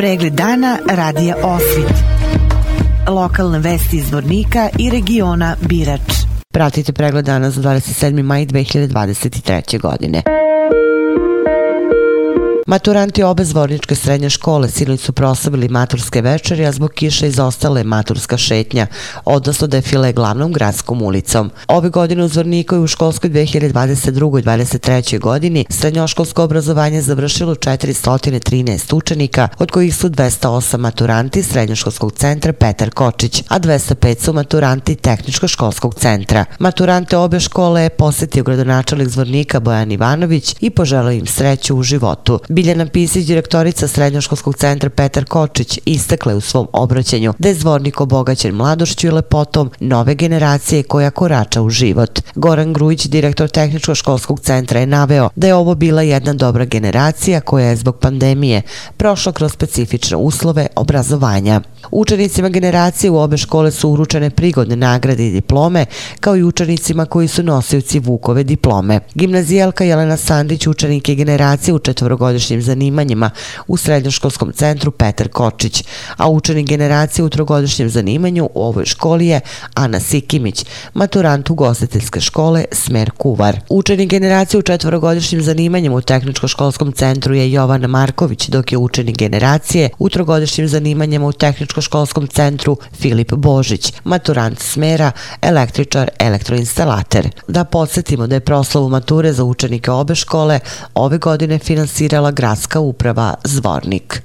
Pregled dana radija Osvit. Lokalne vesti iz Vornika i regiona Birač. Pratite pregled dana za 27. maj 2023. godine. Maturanti obe zvorničke srednje škole sinoć su proslavili maturske večeri, a zbog kiše izostale maturska šetnja, odnosno defile glavnom gradskom ulicom. Ove godine u Zvorniku je u školskoj 2022-2023. godini srednjoškolsko obrazovanje završilo 413 učenika, od kojih su 208 maturanti srednjoškolskog centra Petar Kočić, a 205 su maturanti tehničko-školskog centra. Maturante obe škole je posjetio gradonačelnik Zvornika Bojan Ivanović i poželao im sreću u životu. Biljana Pisić, direktorica Srednjoškolskog centra Petar Kočić, istakle u svom obraćanju da je zvornik obogaćen mladošću i lepotom nove generacije koja korača u život. Goran Grujić, direktor Tehničko-školskog centra, je naveo da je ovo bila jedna dobra generacija koja je zbog pandemije prošla kroz specifične uslove obrazovanja. Učenicima generacije u obe škole su uručene prigodne nagrade i diplome, kao i učenicima koji su nosioci Vukove diplome. Gimnazijalka Jelena Sandić, učenike generacije u četvorogodišnjem trogodišnjim zanimanjima u srednjoškolskom centru Petar Kočić, a učenik generacije u trogodišnjem zanimanju u ovoj školi je Ana Sikimić, maturant ugostiteljske škole Smer Kuvar. Učenik generacije u četvorogodišnjim zanimanjem u tehničko-školskom centru je Jovana Marković, dok je učenik generacije u trogodišnjim zanimanjima u tehničko-školskom centru Filip Božić, maturant Smera, električar, elektroinstalater. Da podsjetimo da je proslavu mature za učenike obe škole ove godine finansirala gradska uprava Zvornik.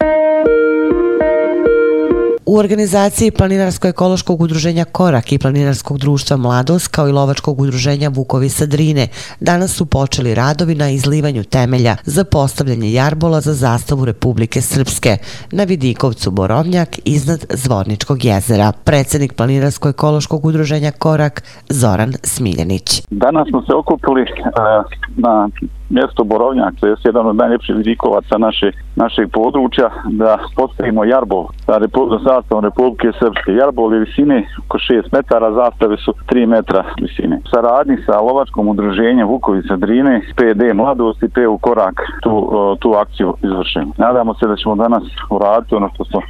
U organizaciji Planinarsko-ekološkog udruženja Korak i Planinarskog društva Mladost kao i Lovačkog udruženja Vukovi Sadrine danas su počeli radovi na izlivanju temelja za postavljanje jarbola za zastavu Republike Srpske na Vidikovcu Borovnjak iznad Zvorničkog jezera. Predsednik Planinarsko-ekološkog udruženja Korak Zoran Smiljanić. Danas smo se okupili uh, na mjesto Borovnjak, to je jedan od najljepših vidikovaca naše, našeg područja, da postavimo jarbol sa, Repu, za zastavom Republike Srpske. Jarbol je visine oko 6 metara, zastave su 3 metra visine. Saradnji sa lovačkom udruženjem Vukovica Drine, PD Mladost i PU Korak tu, tu akciju izvršimo. Nadamo se da ćemo danas uraditi ono što smo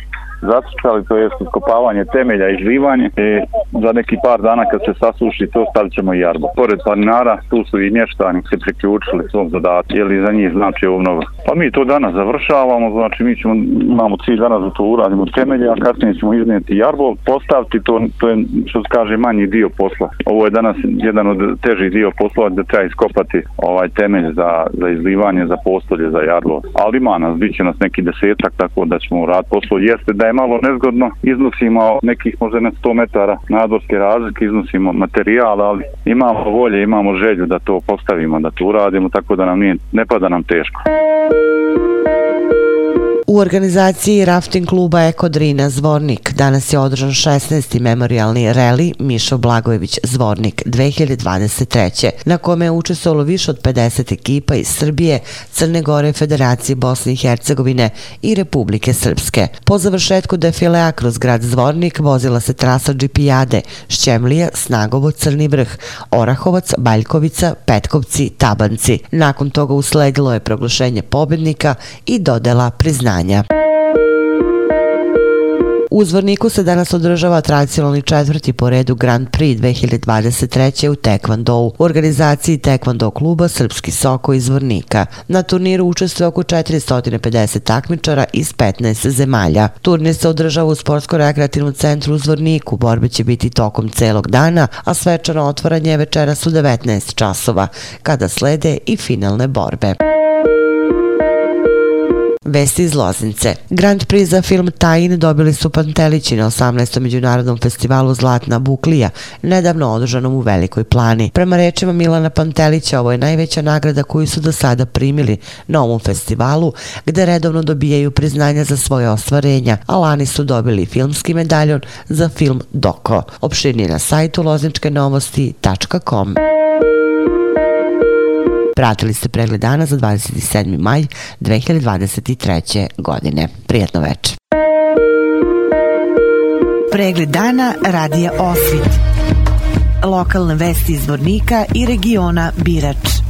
zacrtali, to je iskopavanje temelja i živanje. I za neki par dana kad se sasuši to stavit ćemo i jarbo. Pored planinara tu su i mještani se priključili svom zadatku, jer za njih znači obnova. Pa mi to danas završavamo, znači mi ćemo, imamo cilj danas da to uradimo temelje, a kasnije ćemo iznijeti jarbo, postaviti to, to je što se kaže manji dio posla. Ovo je danas jedan od težih dio posla da treba iskopati ovaj temelj za, za izlivanje, za postolje, za jarbo. Ali ima nas, bit će nas neki desetak, tako da ćemo rad poslo. Jeste da je malo nezgodno, iznosimo nekih možda na 100 metara nadvorske razlike, iznosimo materijal, ali imamo volje, imamo želju da to postavimo, da to uradimo, tako da nam nije, ne pada nam teško. U organizaciji rafting kluba Ekodrina Zvornik danas je održan 16. memorialni reli Mišo Blagojević Zvornik 2023. na kome je učestvovalo više od 50 ekipa iz Srbije, Crne Gore, Federacije Bosne i Hercegovine i Republike Srpske. Po završetku defilea kroz grad Zvornik vozila se trasa Džipijade, Šćemlija, Snagovo, Crni vrh, Orahovac, Baljkovica, Petkovci, Tabanci. Nakon toga usledilo je proglašenje pobednika i dodela priznanja znanja. U Zvorniku se danas održava tradicionalni četvrti po redu Grand Prix 2023. u Tekvandou u organizaciji Tekvando kluba Srpski Soko iz Zvornika. Na turniru učestvuje oko 450 takmičara iz 15 zemalja. Turnir se održava u Sportsko-rekreativnom centru u Zvorniku. Borbe će biti tokom celog dana, a svečano otvaranje je večeras u 19 časova, kada slede i finalne borbe. Vesti iz Loznice. Grand Prix za film Tajin dobili su Pantelići na 18. međunarodnom festivalu Zlatna Buklija, nedavno održanom u Velikoj plani. Prema rečima Milana Pantelića, ovo je najveća nagrada koju su do sada primili na ovom festivalu, gde redovno dobijaju priznanja za svoje ostvarenja, a lani su dobili filmski medaljon za film Doko. Opširnije na sajtu lozničkenovosti.com. Pratili ste pregled dana za 27. maj 2023. godine. Prijatno večer. Pregled dana radija Osvit. Lokalne vesti iz Vornika i regiona Birač.